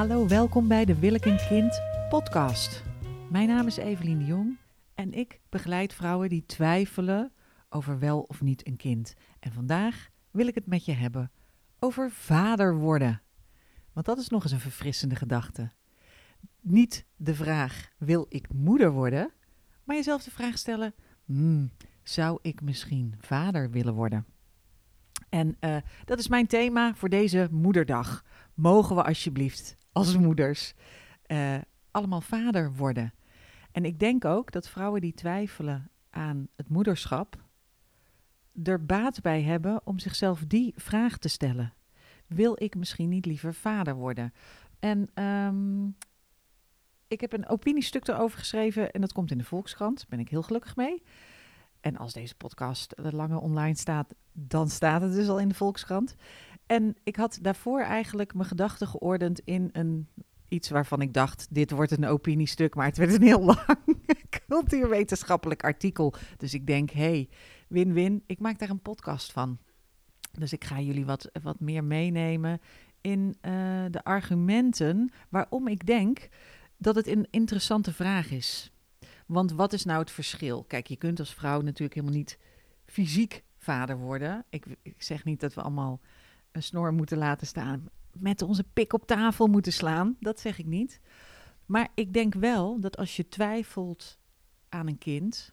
Hallo, welkom bij de Wil ik een kind podcast. Mijn naam is Evelien de Jong en ik begeleid vrouwen die twijfelen over wel of niet een kind. En vandaag wil ik het met je hebben over vader worden. Want dat is nog eens een verfrissende gedachte. Niet de vraag: wil ik moeder worden? Maar jezelf de vraag stellen: hmm, zou ik misschien vader willen worden? En uh, dat is mijn thema voor deze moederdag. Mogen we alsjeblieft als moeders uh, allemaal vader worden? En ik denk ook dat vrouwen die twijfelen aan het moederschap er baat bij hebben om zichzelf die vraag te stellen. Wil ik misschien niet liever vader worden? En um, ik heb een opiniestuk erover geschreven en dat komt in de Volkskrant. Daar ben ik heel gelukkig mee. En als deze podcast langer online staat, dan staat het dus al in de Volkskrant. En ik had daarvoor eigenlijk mijn gedachten geordend in een iets waarvan ik dacht, dit wordt een opiniestuk, maar het werd een heel lang cultuurwetenschappelijk artikel. Dus ik denk, hey, win-win, ik maak daar een podcast van. Dus ik ga jullie wat, wat meer meenemen in uh, de argumenten waarom ik denk dat het een interessante vraag is. Want wat is nou het verschil? Kijk, je kunt als vrouw natuurlijk helemaal niet fysiek vader worden. Ik, ik zeg niet dat we allemaal een snor moeten laten staan, met onze pik op tafel moeten slaan. Dat zeg ik niet. Maar ik denk wel dat als je twijfelt aan een kind,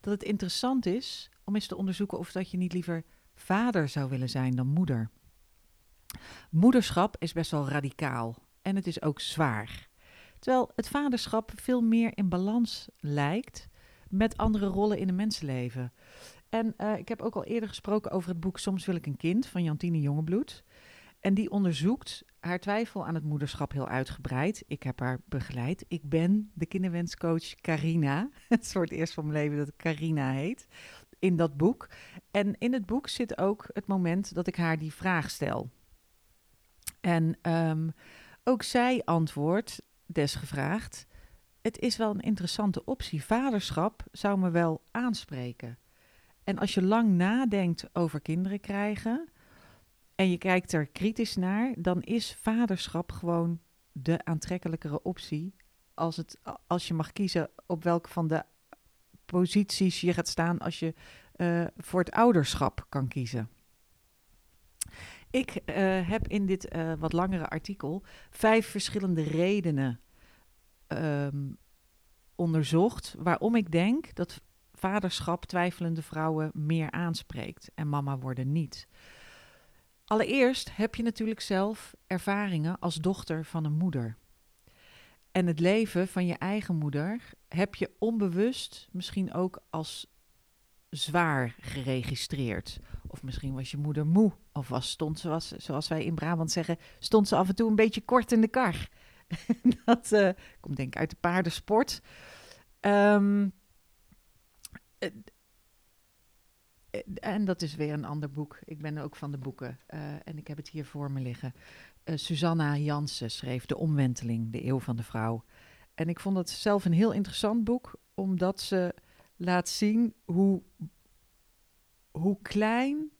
dat het interessant is om eens te onderzoeken of dat je niet liever vader zou willen zijn dan moeder. Moederschap is best wel radicaal en het is ook zwaar. Terwijl het vaderschap veel meer in balans lijkt met andere rollen in een mensenleven. En uh, ik heb ook al eerder gesproken over het boek Soms wil ik een kind van Jantine Jongebloed. En die onderzoekt haar twijfel aan het moederschap heel uitgebreid. Ik heb haar begeleid. Ik ben de kinderwenscoach Carina. Het het eerst van mijn leven dat Carina heet. In dat boek. En in het boek zit ook het moment dat ik haar die vraag stel. En um, ook zij antwoordt, desgevraagd, het is wel een interessante optie. Vaderschap zou me wel aanspreken. En als je lang nadenkt over kinderen krijgen, en je kijkt er kritisch naar, dan is vaderschap gewoon de aantrekkelijkere optie. Als, het, als je mag kiezen op welke van de posities je gaat staan als je uh, voor het ouderschap kan kiezen. Ik uh, heb in dit uh, wat langere artikel vijf verschillende redenen um, onderzocht waarom ik denk dat vaderschap twijfelende vrouwen meer aanspreekt en mama worden niet. Allereerst heb je natuurlijk zelf ervaringen als dochter van een moeder. En het leven van je eigen moeder heb je onbewust misschien ook als zwaar geregistreerd. Of misschien was je moeder moe. Of was, stond ze, was, zoals wij in Brabant zeggen, stond ze af en toe een beetje kort in de kar. dat uh, komt denk ik uit de paardensport. Um, Eh, en dat is weer een ander boek. Ik ben ook van de boeken. Uh, en ik heb het hier voor me liggen. Susanna Jansen schreef De Omwenteling, de Eeuw van de Vrouw. En ik vond het zelf een heel interessant boek, omdat ze laat zien hoe, hoe klein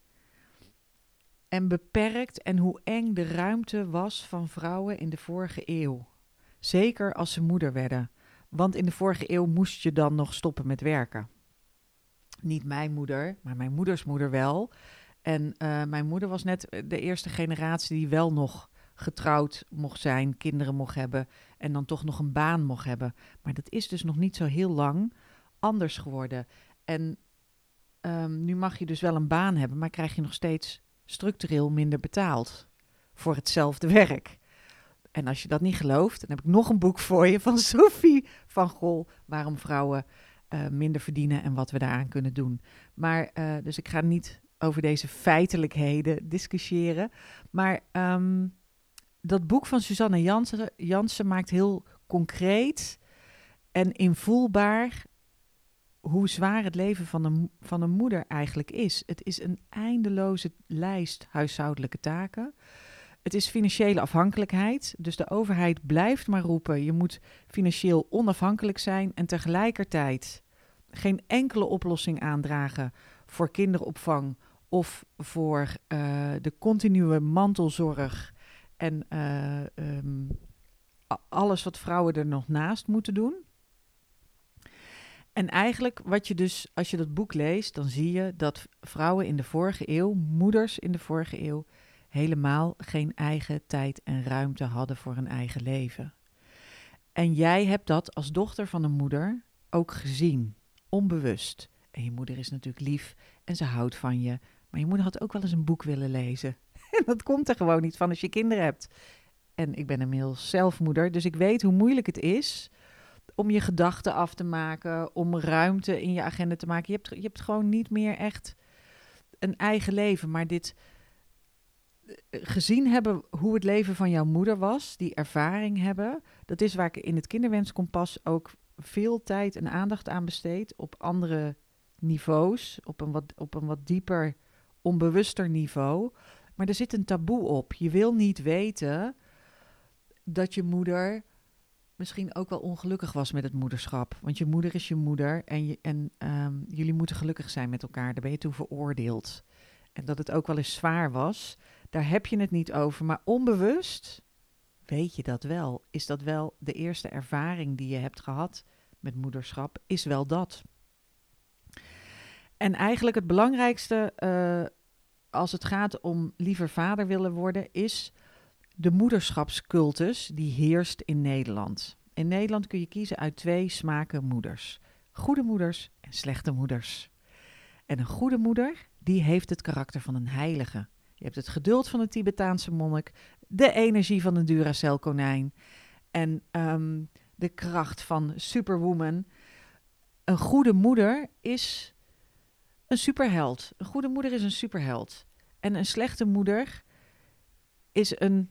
en beperkt en hoe eng de ruimte was van vrouwen in de vorige eeuw. Zeker als ze moeder werden. Want in de vorige eeuw moest je dan nog stoppen met werken niet mijn moeder, maar mijn moeders moeder wel. En uh, mijn moeder was net de eerste generatie die wel nog getrouwd mocht zijn, kinderen mocht hebben en dan toch nog een baan mocht hebben. Maar dat is dus nog niet zo heel lang anders geworden. En um, nu mag je dus wel een baan hebben, maar krijg je nog steeds structureel minder betaald voor hetzelfde werk. En als je dat niet gelooft, dan heb ik nog een boek voor je van Sophie van Gol, waarom vrouwen uh, minder verdienen en wat we daaraan kunnen doen. Maar uh, dus ik ga niet over deze feitelijkheden discussiëren. Maar um, dat boek van Suzanne Jansen, Jansen maakt heel concreet en invoelbaar hoe zwaar het leven van een, van een moeder eigenlijk is. Het is een eindeloze lijst huishoudelijke taken. Het is financiële afhankelijkheid. Dus de overheid blijft maar roepen: je moet financieel onafhankelijk zijn en tegelijkertijd geen enkele oplossing aandragen voor kinderopvang of voor uh, de continue mantelzorg en uh, um, alles wat vrouwen er nog naast moeten doen. En eigenlijk, wat je dus, als je dat boek leest, dan zie je dat vrouwen in de vorige eeuw, moeders in de vorige eeuw, helemaal geen eigen tijd en ruimte hadden voor een eigen leven. En jij hebt dat als dochter van een moeder ook gezien, onbewust. En je moeder is natuurlijk lief en ze houdt van je. Maar je moeder had ook wel eens een boek willen lezen. En dat komt er gewoon niet van als je kinderen hebt. En ik ben inmiddels zelfmoeder, dus ik weet hoe moeilijk het is om je gedachten af te maken, om ruimte in je agenda te maken. Je hebt, je hebt gewoon niet meer echt een eigen leven. Maar dit gezien hebben hoe het leven van jouw moeder was, die ervaring hebben, dat is waar ik in het kinderwenskompas ook veel tijd en aandacht aan besteed op andere niveaus, op een wat, op een wat dieper, onbewuster niveau. Maar er zit een taboe op. Je wil niet weten dat je moeder misschien ook wel ongelukkig was met het moederschap. Want je moeder is je moeder en, je, en ehm, jullie moeten gelukkig zijn met elkaar. Daar ben je toe veroordeeld. En dat het ook wel eens zwaar was, daar heb je het niet over. Maar onbewust weet je dat wel. Is dat wel de eerste ervaring die je hebt gehad met moederschap? Is wel dat. En eigenlijk het belangrijkste uh, als het gaat om liever vader willen worden, is de moederschapscultus die heerst in Nederland. In Nederland kun je kiezen uit twee smaken moeders: goede moeders en slechte moeders. En een goede moeder, die heeft het karakter van een heilige. Je hebt het geduld van een Tibetaanse monnik, de energie van een Duracell-konijn en um, de kracht van Superwoman. Een goede moeder is een superheld. Een goede moeder is een superheld. En een slechte moeder is een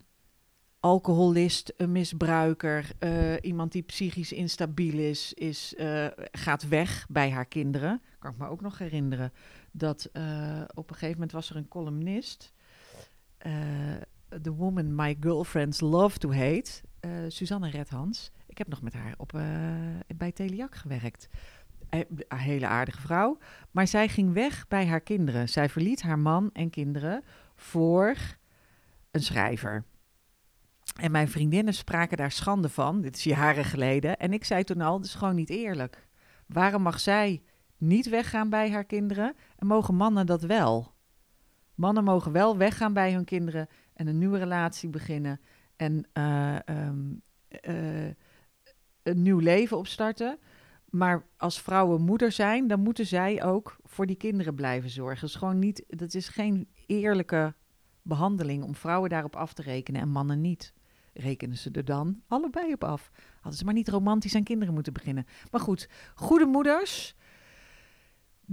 alcoholist, een misbruiker, uh, iemand die psychisch instabiel is, is uh, gaat weg bij haar kinderen. Kan ik me ook nog herinneren dat uh, op een gegeven moment was er een columnist, The Woman My Girlfriends Love to Hate, Suzanne Redhans. Ik heb nog met haar op, bij Teliak gewerkt. Een hele aardige vrouw. Maar zij ging weg bij haar kinderen. Zij verliet haar man en kinderen voor een schrijver. En mijn vriendinnen spraken daar schande van. Dit is jaren geleden. En ik zei toen al: dat is gewoon niet eerlijk. Waarom mag zij niet weggaan bij haar kinderen en mogen mannen dat wel? Mannen mogen wel weggaan bij hun kinderen en een nieuwe relatie beginnen en uh, um, uh, een nieuw leven opstarten. Maar als vrouwen moeder zijn, dan moeten zij ook voor die kinderen blijven zorgen. Gewoon niet, dat is geen eerlijke behandeling om vrouwen daarop af te rekenen en mannen niet. Rekenen ze er dan allebei op af? Hadden ze maar niet romantisch aan kinderen moeten beginnen. Maar goed, goede moeders,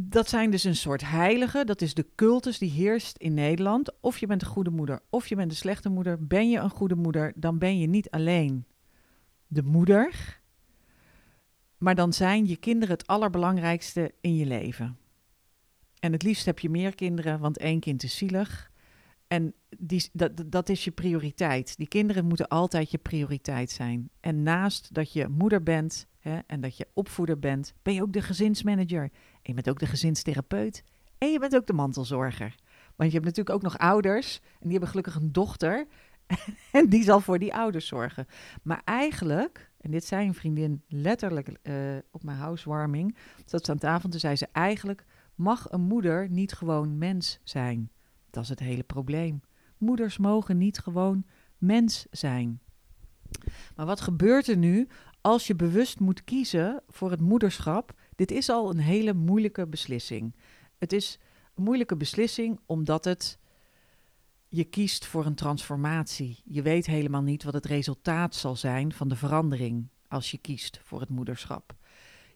dat zijn dus een soort heiligen. Dat is de cultus die heerst in Nederland. Of je bent een goede moeder, of je bent een slechte moeder. Ben je een goede moeder, dan ben je niet alleen de moeder, maar dan zijn je kinderen het allerbelangrijkste in je leven. En het liefst heb je meer kinderen, want één kind is zielig. En die, dat, dat is je prioriteit. Die kinderen moeten altijd je prioriteit zijn. En naast dat je moeder bent hè, en dat je opvoeder bent, ben je ook de gezinsmanager. Je bent ook de gezinstherapeut. En je bent ook de mantelzorger. Want je hebt natuurlijk ook nog ouders. En die hebben gelukkig een dochter. en die zal voor die ouders zorgen. Maar eigenlijk, en dit zei een vriendin letterlijk uh, op mijn housewarming. Zat ze aan tafel en zei ze: Eigenlijk mag een moeder niet gewoon mens zijn. Dat is het hele probleem. Moeders mogen niet gewoon mens zijn. Maar wat gebeurt er nu als je bewust moet kiezen voor het moederschap? Dit is al een hele moeilijke beslissing. Het is een moeilijke beslissing omdat het je kiest voor een transformatie. Je weet helemaal niet wat het resultaat zal zijn van de verandering als je kiest voor het moederschap.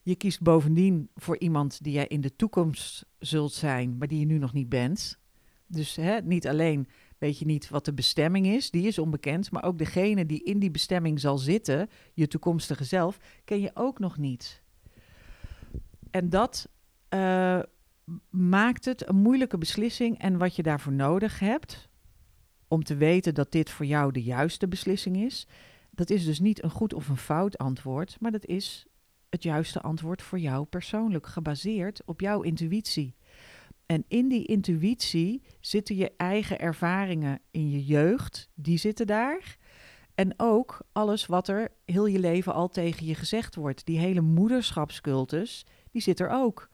Je kiest bovendien voor iemand die jij in de toekomst zult zijn, maar die je nu nog niet bent. Dus hè, niet alleen weet je niet wat de bestemming is, die is onbekend, maar ook degene die in die bestemming zal zitten, je toekomstige zelf, ken je ook nog niet. En dat uh, maakt het een moeilijke beslissing en wat je daarvoor nodig hebt om te weten dat dit voor jou de juiste beslissing is, dat is dus niet een goed of een fout antwoord, maar dat is het juiste antwoord voor jou persoonlijk, gebaseerd op jouw intuïtie. En in die intuïtie zitten je eigen ervaringen in je jeugd, die zitten daar. En ook alles wat er heel je leven al tegen je gezegd wordt. Die hele moederschapscultus, die zit er ook.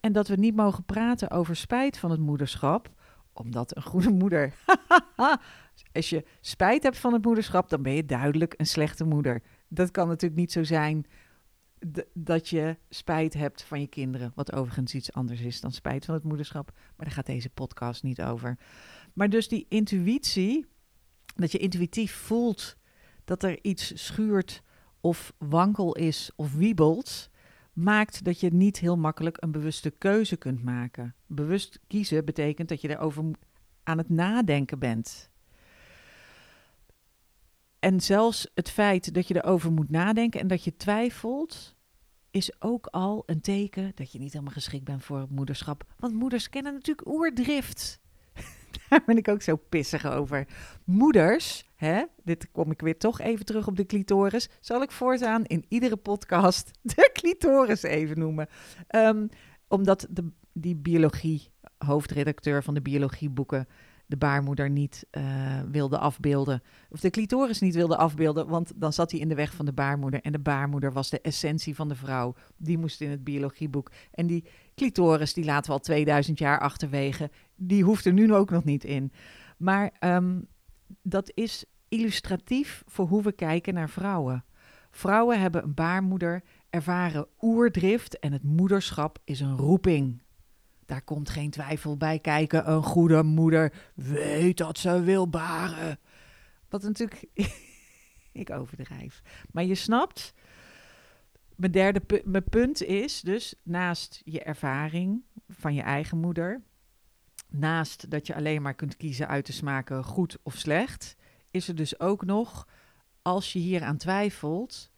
En dat we niet mogen praten over spijt van het moederschap, omdat een goede moeder. Als je spijt hebt van het moederschap, dan ben je duidelijk een slechte moeder. Dat kan natuurlijk niet zo zijn dat je spijt hebt van je kinderen. Wat overigens iets anders is dan spijt van het moederschap. Maar daar gaat deze podcast niet over. Maar dus die intuïtie, dat je intuïtief voelt dat er iets schuurt of wankel is of wiebelt, maakt dat je niet heel makkelijk een bewuste keuze kunt maken. Bewust kiezen betekent dat je erover aan het nadenken bent. En zelfs het feit dat je erover moet nadenken en dat je twijfelt, is ook al een teken dat je niet helemaal geschikt bent voor moederschap. Want moeders kennen natuurlijk oerdrift. Daar ben ik ook zo pissig over. Moeders, hè, dit kom ik weer toch even terug op de clitoris. Zal ik voortaan in iedere podcast de clitoris even noemen. Um, omdat de, die biologie, hoofdredacteur van de biologieboeken, de baarmoeder niet uh, wilde afbeelden. Of de clitoris niet wilde afbeelden, want dan zat hij in de weg van de baarmoeder. En de baarmoeder was de essentie van de vrouw. Die moest in het biologieboek. En die clitoris, die laten we al 2000 jaar achterwege. Die hoeft er nu ook nog niet in. Maar um, dat is illustratief voor hoe we kijken naar vrouwen. Vrouwen hebben een baarmoeder, ervaren oerdrift en het moederschap is een roeping. Daar komt geen twijfel bij kijken. Een goede moeder weet dat ze wil baren. Wat natuurlijk, ik overdrijf. Maar je snapt, mijn derde mijn punt is dus naast je ervaring van je eigen moeder, naast dat je alleen maar kunt kiezen uit te smaken goed of slecht, is er dus ook nog, als je hier aan twijfelt,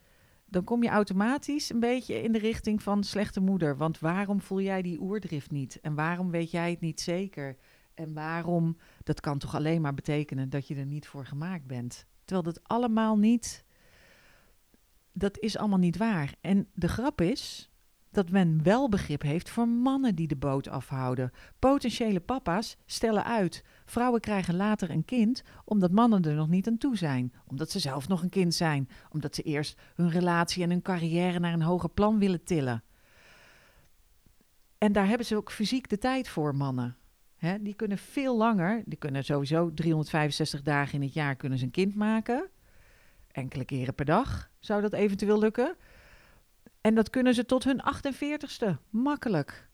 dan kom je automatisch een beetje in de richting van slechte moeder. Want waarom voel jij die oerdrift niet? En waarom weet jij het niet zeker? En waarom, dat kan toch alleen maar betekenen dat je er niet voor gemaakt bent. Terwijl dat allemaal niet, dat is allemaal niet waar. En de grap is, dat men wel begrip heeft voor mannen die de boot afhouden. Potentiële papa's stellen uit. Vrouwen krijgen later een kind omdat mannen er nog niet aan toe zijn. Omdat ze zelf nog een kind zijn. Omdat ze eerst hun relatie en hun carrière naar een hoger plan willen tillen. En daar hebben ze ook fysiek de tijd voor, mannen. die kunnen veel langer, die kunnen sowieso 365 dagen in het jaar kunnen ze een kind maken. Enkele keren per dag zou dat eventueel lukken. En dat kunnen ze tot hun 48ste, makkelijk.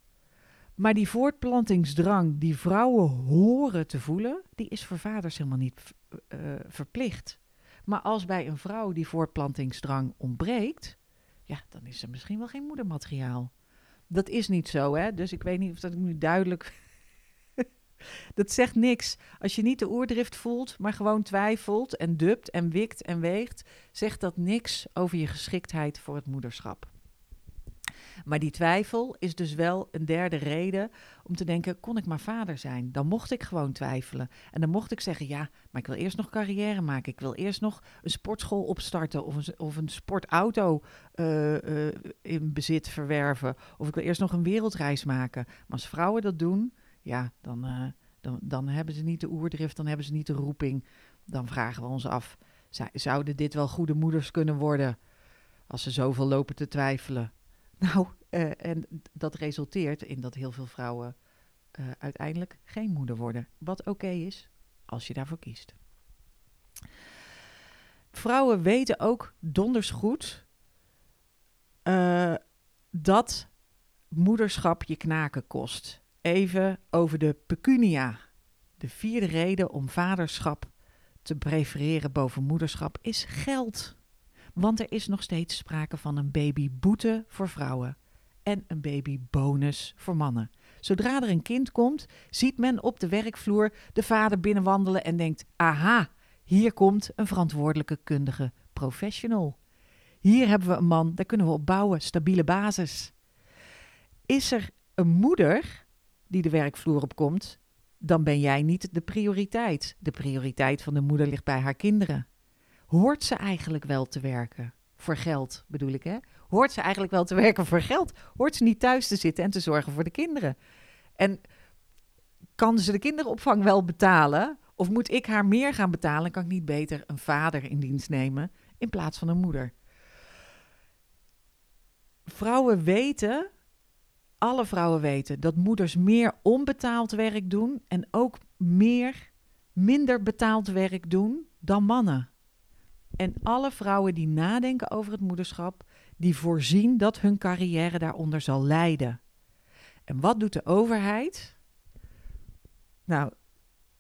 Maar die voortplantingsdrang die vrouwen horen te voelen, die is voor vaders helemaal niet uh, verplicht. Maar als bij een vrouw die voortplantingsdrang ontbreekt, ja, dan is ze misschien wel geen moedermateriaal. Dat is niet zo, hè? Dus ik weet niet of dat ik nu duidelijk. dat zegt niks. Als je niet de oerdrift voelt, maar gewoon twijfelt en dubt en wikt en weegt, zegt dat niks over je geschiktheid voor het moederschap. Maar die twijfel is dus wel een derde reden om te denken: kon ik maar vader zijn? Dan mocht ik gewoon twijfelen. En dan mocht ik zeggen: ja, maar ik wil eerst nog carrière maken. Ik wil eerst nog een sportschool opstarten of een, of een sportauto uh, uh, in bezit verwerven. Of ik wil eerst nog een wereldreis maken. Maar als vrouwen dat doen, ja, dan, uh, dan, dan hebben ze niet de oerdrift, dan hebben ze niet de roeping. Dan vragen we ons af: zouden dit wel goede moeders kunnen worden? Als ze zoveel lopen te twijfelen. Nou, uh, en dat resulteert in dat heel veel vrouwen uh, uiteindelijk geen moeder worden. Wat oké is, als je daarvoor kiest. Vrouwen weten ook donders goed uh, dat moederschap je knaken kost. Even over de pecunia. De vierde reden om vaderschap te prefereren boven moederschap is geld. Want er is nog steeds sprake van een babyboete voor vrouwen en een babybonus voor mannen. Zodra er een kind komt, ziet men op de werkvloer de vader binnenwandelen en denkt: aha, hier komt een verantwoordelijke kundige professional. Hier hebben we een man, daar kunnen we op bouwen, stabiele basis. Is er een moeder die de werkvloer op komt, dan ben jij niet de prioriteit. De prioriteit van de moeder ligt bij haar kinderen. Hoort ze eigenlijk wel te werken? Voor geld bedoel ik, hè? Hoort ze eigenlijk wel te werken voor geld? Hoort ze niet thuis te zitten en te zorgen voor de kinderen? En kan ze de kinderopvang wel betalen? Of moet ik haar meer gaan betalen? Kan ik niet beter een vader in dienst nemen in plaats van een moeder? Vrouwen weten, alle vrouwen weten, dat moeders meer onbetaald werk doen en ook meer minder betaald werk doen dan mannen. En alle vrouwen die nadenken over het moederschap, die voorzien dat hun carrière daaronder zal lijden. En wat doet de overheid? Nou,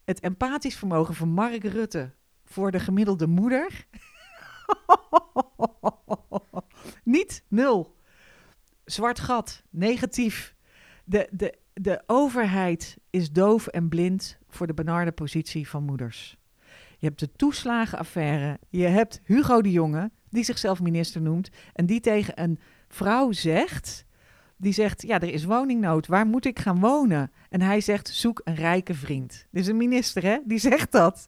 het empathisch vermogen van Mark Rutte voor de gemiddelde moeder. Niet nul. Zwart gat, negatief. De, de, de overheid is doof en blind voor de benarde positie van moeders. Je hebt de toeslagenaffaire. Je hebt Hugo de Jonge, die zichzelf minister noemt. En die tegen een vrouw zegt. Die zegt: Ja, er is woningnood. Waar moet ik gaan wonen? En hij zegt: Zoek een rijke vriend. Is een minister, hè? Die zegt dat.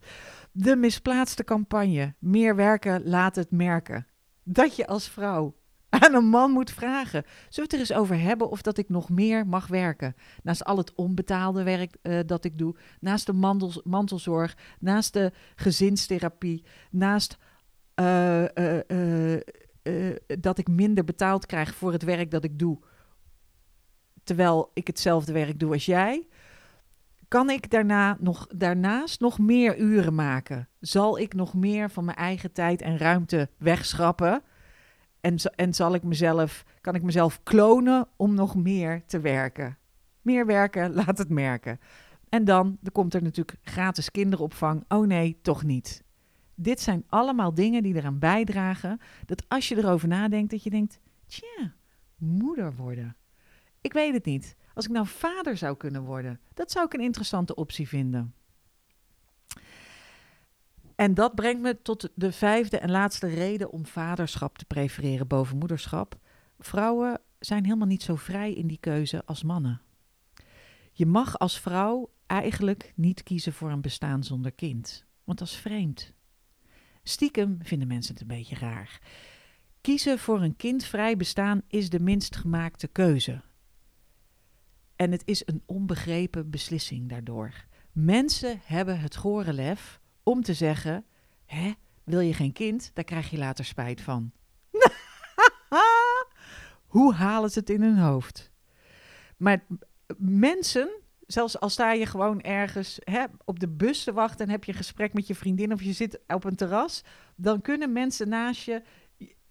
De misplaatste campagne. Meer werken, laat het merken. Dat je als vrouw aan een man moet vragen. Zullen we het er eens over hebben of dat ik nog meer mag werken? Naast al het onbetaalde werk uh, dat ik doe, naast de mantelzorg, naast de gezinstherapie, naast uh, uh, dat ik minder betaald krijg voor het werk dat ik doe, terwijl ik hetzelfde werk doe als jij. Kan ik daarna nog, daarnaast nog meer uren maken? Zal ik nog meer van mijn eigen tijd en ruimte wegschrappen? En, en zal ik mezelf, kan ik mezelf klonen om nog meer te werken? Meer werken, laat het merken. En dan, er komt er natuurlijk gratis kinderopvang. Oh nee, toch niet. Dit zijn allemaal dingen die eraan bijdragen dat als je erover nadenkt, dat je denkt, tja, moeder worden. Ik weet het niet. Als ik nou vader zou kunnen worden, dat zou ik een interessante optie vinden. En dat brengt me tot de vijfde en laatste reden om vaderschap te prefereren boven moederschap. Vrouwen zijn helemaal niet zo vrij in die keuze als mannen. Je mag als vrouw eigenlijk niet kiezen voor een bestaan zonder kind, want dat is vreemd. Stiekem vinden mensen het een beetje raar. Kiezen voor een kindvrij bestaan is de minst gemaakte keuze. En het is een onbegrepen beslissing daardoor. Mensen hebben het gore lef om te zeggen: hè, wil je geen kind? Daar krijg je later spijt van. Hoe halen ze het in hun hoofd? Maar mensen, zelfs al sta je gewoon ergens hè, op de bus te wachten en heb je een gesprek met je vriendin of je zit op een terras, dan kunnen mensen naast je,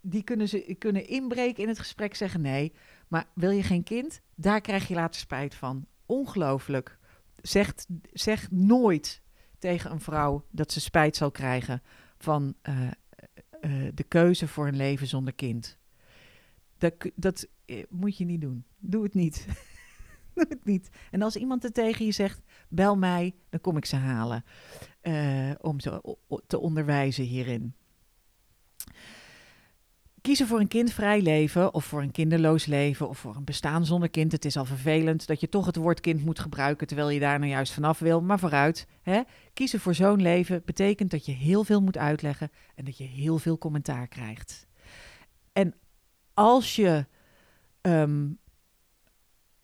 die kunnen, ze, kunnen inbreken in het gesprek, zeggen nee, maar wil je geen kind? Daar krijg je later spijt van. Ongelooflijk. Zegt, zeg nooit tegen een vrouw dat ze spijt zal krijgen van uh, uh, de keuze voor een leven zonder kind. Dat, dat moet je niet doen. Doe het niet. Doe het niet. En als iemand er tegen je zegt, bel mij, dan kom ik ze halen. om ze te onderwijzen hierin kiezen voor een kindvrij leven of voor een kinderloos leven of voor een bestaan zonder kind. Het is al vervelend dat je toch het woord kind moet gebruiken terwijl je daar nou juist vanaf wil. Maar vooruit, hè? kiezen voor zo'n leven betekent dat je heel veel moet uitleggen en dat je heel veel commentaar krijgt. En als je um,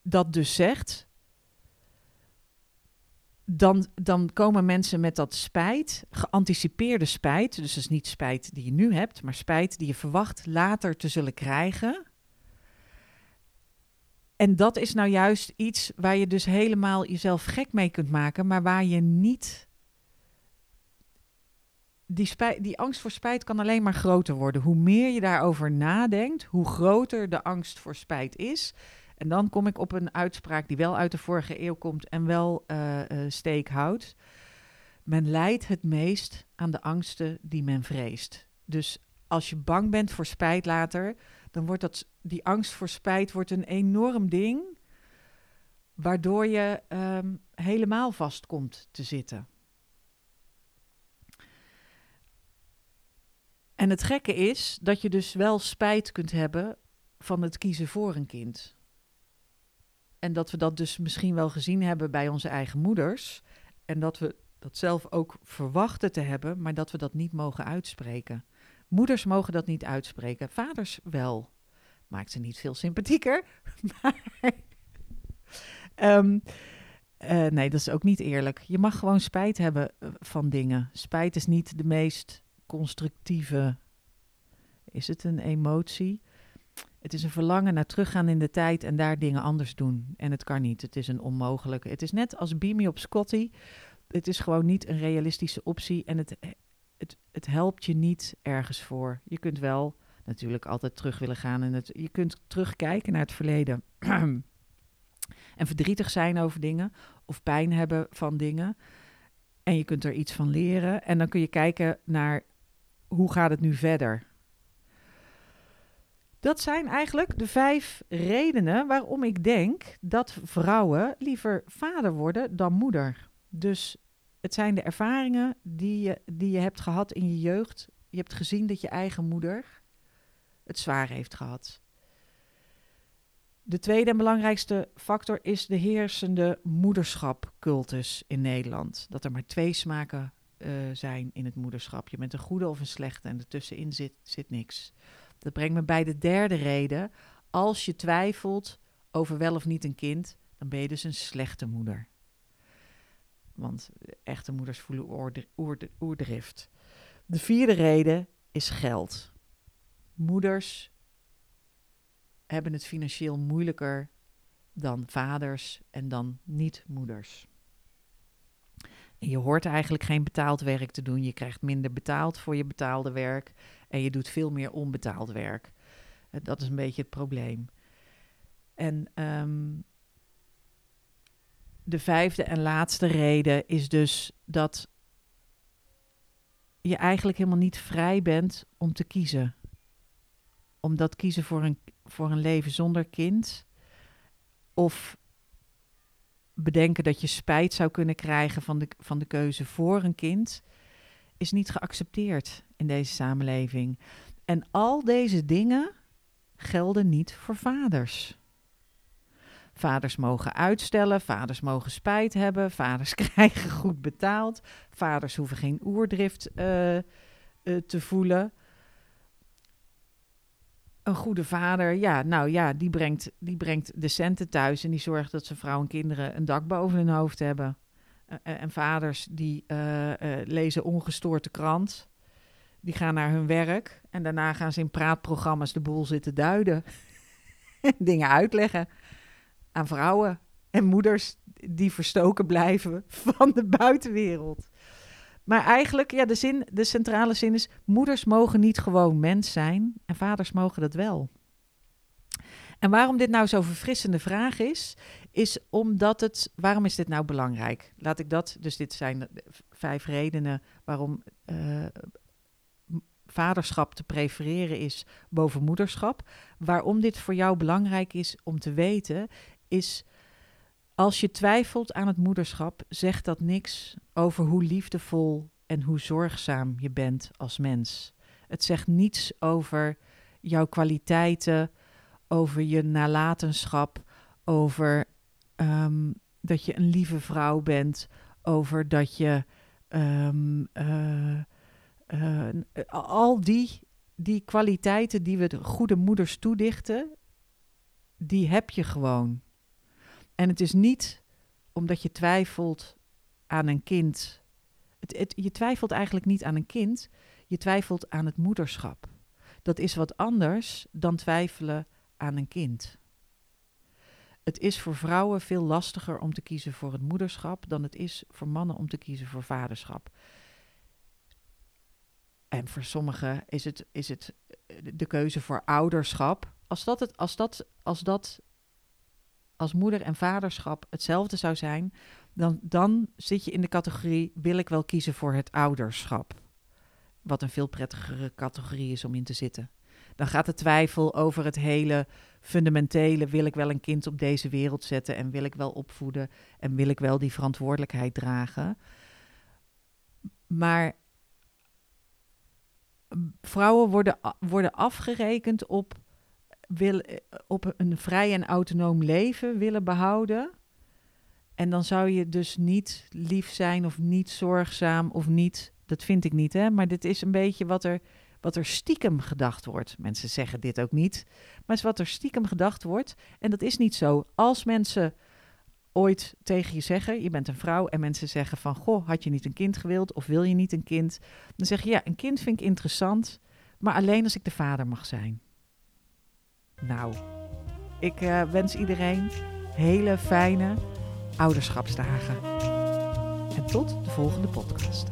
dat dus zegt, dan, dan komen mensen met dat spijt, geanticipeerde spijt. Dus dat is niet spijt die je nu hebt, maar spijt die je verwacht later te zullen krijgen. En dat is nou juist iets waar je dus helemaal jezelf gek mee kunt maken, maar waar je niet. Die, spijt, die angst voor spijt kan alleen maar groter worden. Hoe meer je daarover nadenkt, hoe groter de angst voor spijt is. En dan kom ik op een uitspraak die wel uit de vorige eeuw komt en wel uh, uh, steek houdt. Men lijdt het meest aan de angsten die men vreest. Dus als je bang bent voor spijt later, dan wordt dat, die angst voor spijt wordt een enorm ding, waardoor je um, helemaal vast komt te zitten. En het gekke is dat je dus wel spijt kunt hebben van het kiezen voor een kind. En dat we dat dus misschien wel gezien hebben bij onze eigen moeders. En dat we dat zelf ook verwachten te hebben, maar dat we dat niet mogen uitspreken. Moeders mogen dat niet uitspreken, vaders wel. Maakt ze niet veel sympathieker. Maar, um, Eh, nee, dat is ook niet eerlijk. Je mag gewoon spijt hebben eh, van dingen. Spijt is niet de meest constructieve. Is het een emotie? Het is een verlangen naar teruggaan in de tijd en daar dingen anders doen. En het kan niet. Het is een onmogelijke. Het is net als Beamy op Scotty. Het is gewoon niet een realistische optie en het, het, het helpt je niet ergens voor. Je kunt wel natuurlijk altijd terug willen gaan en het, je kunt terugkijken naar het verleden. en verdrietig zijn over dingen of pijn hebben van dingen. En je kunt er iets van leren. En dan kun je kijken naar hoe gaat het nu verder. Dat zijn eigenlijk de vijf redenen waarom ik denk dat vrouwen liever vader worden dan moeder. Dus het zijn de ervaringen die je, die je hebt gehad in je jeugd. Je hebt gezien dat je eigen moeder het zwaar heeft gehad. De tweede en belangrijkste factor is de heersende moederschapcultus in Nederland. Dat er maar twee smaken uh, zijn in het moederschap. Je bent een goede of een slechte en ertussenin zit, zit niks. Dat brengt me bij de derde reden. Als je twijfelt over wel of niet een kind, dan ben je dus een slechte moeder. Want echte moeders voelen oerdrift. De vierde reden is geld. Moeders hebben het financieel moeilijker dan vaders en dan niet-moeders. Je hoort eigenlijk geen betaald werk te doen. Je krijgt minder betaald voor je betaalde werk en je doet veel meer onbetaald werk. Eh, dat is een beetje het probleem. En um, de vijfde en laatste reden is dus dat je eigenlijk helemaal niet vrij bent om te kiezen. Omdat kiezen voor een, voor een leven zonder kind. Of bedenken dat je spijt zou kunnen krijgen van de, van de keuze voor een kind. Is niet geaccepteerd in deze samenleving. En al deze dingen gelden niet voor vaders. Vaders mogen uitstellen, vaders mogen spijt hebben, vaders krijgen goed betaald, vaders hoeven geen oerdrift uh, uh, te voelen. Een goede vader, ja, nou ja, die brengt, die brengt de centen thuis en die zorgt dat zijn vrouw en kinderen een dak boven hun hoofd hebben. Uh, en vaders die lezen ongestoord de krant, die gaan naar hun werk en daarna gaan ze in praatprogramma's de boel zitten duiden. Dingen uitleggen aan vrouwen en moeders die verstoken blijven van de buitenwereld. Maar eigenlijk, ja, de, zin, de centrale zin is: moeders mogen niet gewoon mens zijn en vaders mogen dat wel. En waarom dit nou zo'n verfrissende vraag is, is omdat het. Waarom is dit nou belangrijk? Laat ik dat. Dus dit zijn vijf redenen waarom uh, vaderschap te prefereren is boven moederschap. Waarom dit voor jou belangrijk is om te weten, is als je twijfelt aan het moederschap, zegt dat niks over hoe liefdevol en hoe zorgzaam je bent als mens. Het zegt niets over jouw kwaliteiten, over je nalatenschap, over um, dat je een lieve vrouw bent, over dat je um, uh, uh, al die, die kwaliteiten die we de goede moeders toedichten, die heb je gewoon. En het is niet omdat je twijfelt aan een kind. Je twijfelt eigenlijk niet aan een kind, je twijfelt aan het moederschap. Dat is wat anders dan twijfelen aan een kind. Het is voor vrouwen veel lastiger om te kiezen voor het moederschap dan het is voor mannen om te kiezen voor vaderschap. En voor sommigen is het, is het de keuze voor ouderschap. Als dat, het, als dat, als dat als moeder en vaderschap hetzelfde zou zijn, dan, dan zit je in de categorie: wil ik wel kiezen voor het ouderschap? Wat een veel prettigere categorie is om in te zitten. Dan gaat de twijfel over het hele fundamentele: wil ik wel een kind op deze wereld zetten en wil ik wel opvoeden en wil ik wel die verantwoordelijkheid dragen? Maar vrouwen worden, worden afgerekend op wil, op een vrij en autonoom leven willen behouden. En dan zou je dus niet lief zijn of niet zorgzaam of niet. Dat vind ik niet, hè? Maar dit is een beetje wat er, wat er stiekem gedacht wordt. Mensen zeggen dit ook niet. Maar het is wat er stiekem gedacht wordt. En dat is niet zo. Als mensen ooit tegen je zeggen, je bent een vrouw en mensen zeggen van, goh, had je niet een kind gewild of wil je niet een kind? Dan zeg je, ja, een kind vind ik interessant, maar alleen als ik de vader mag zijn. Nou, ik uh, wens iedereen hele fijne ouderschapsdagen. En tot de volgende podcast.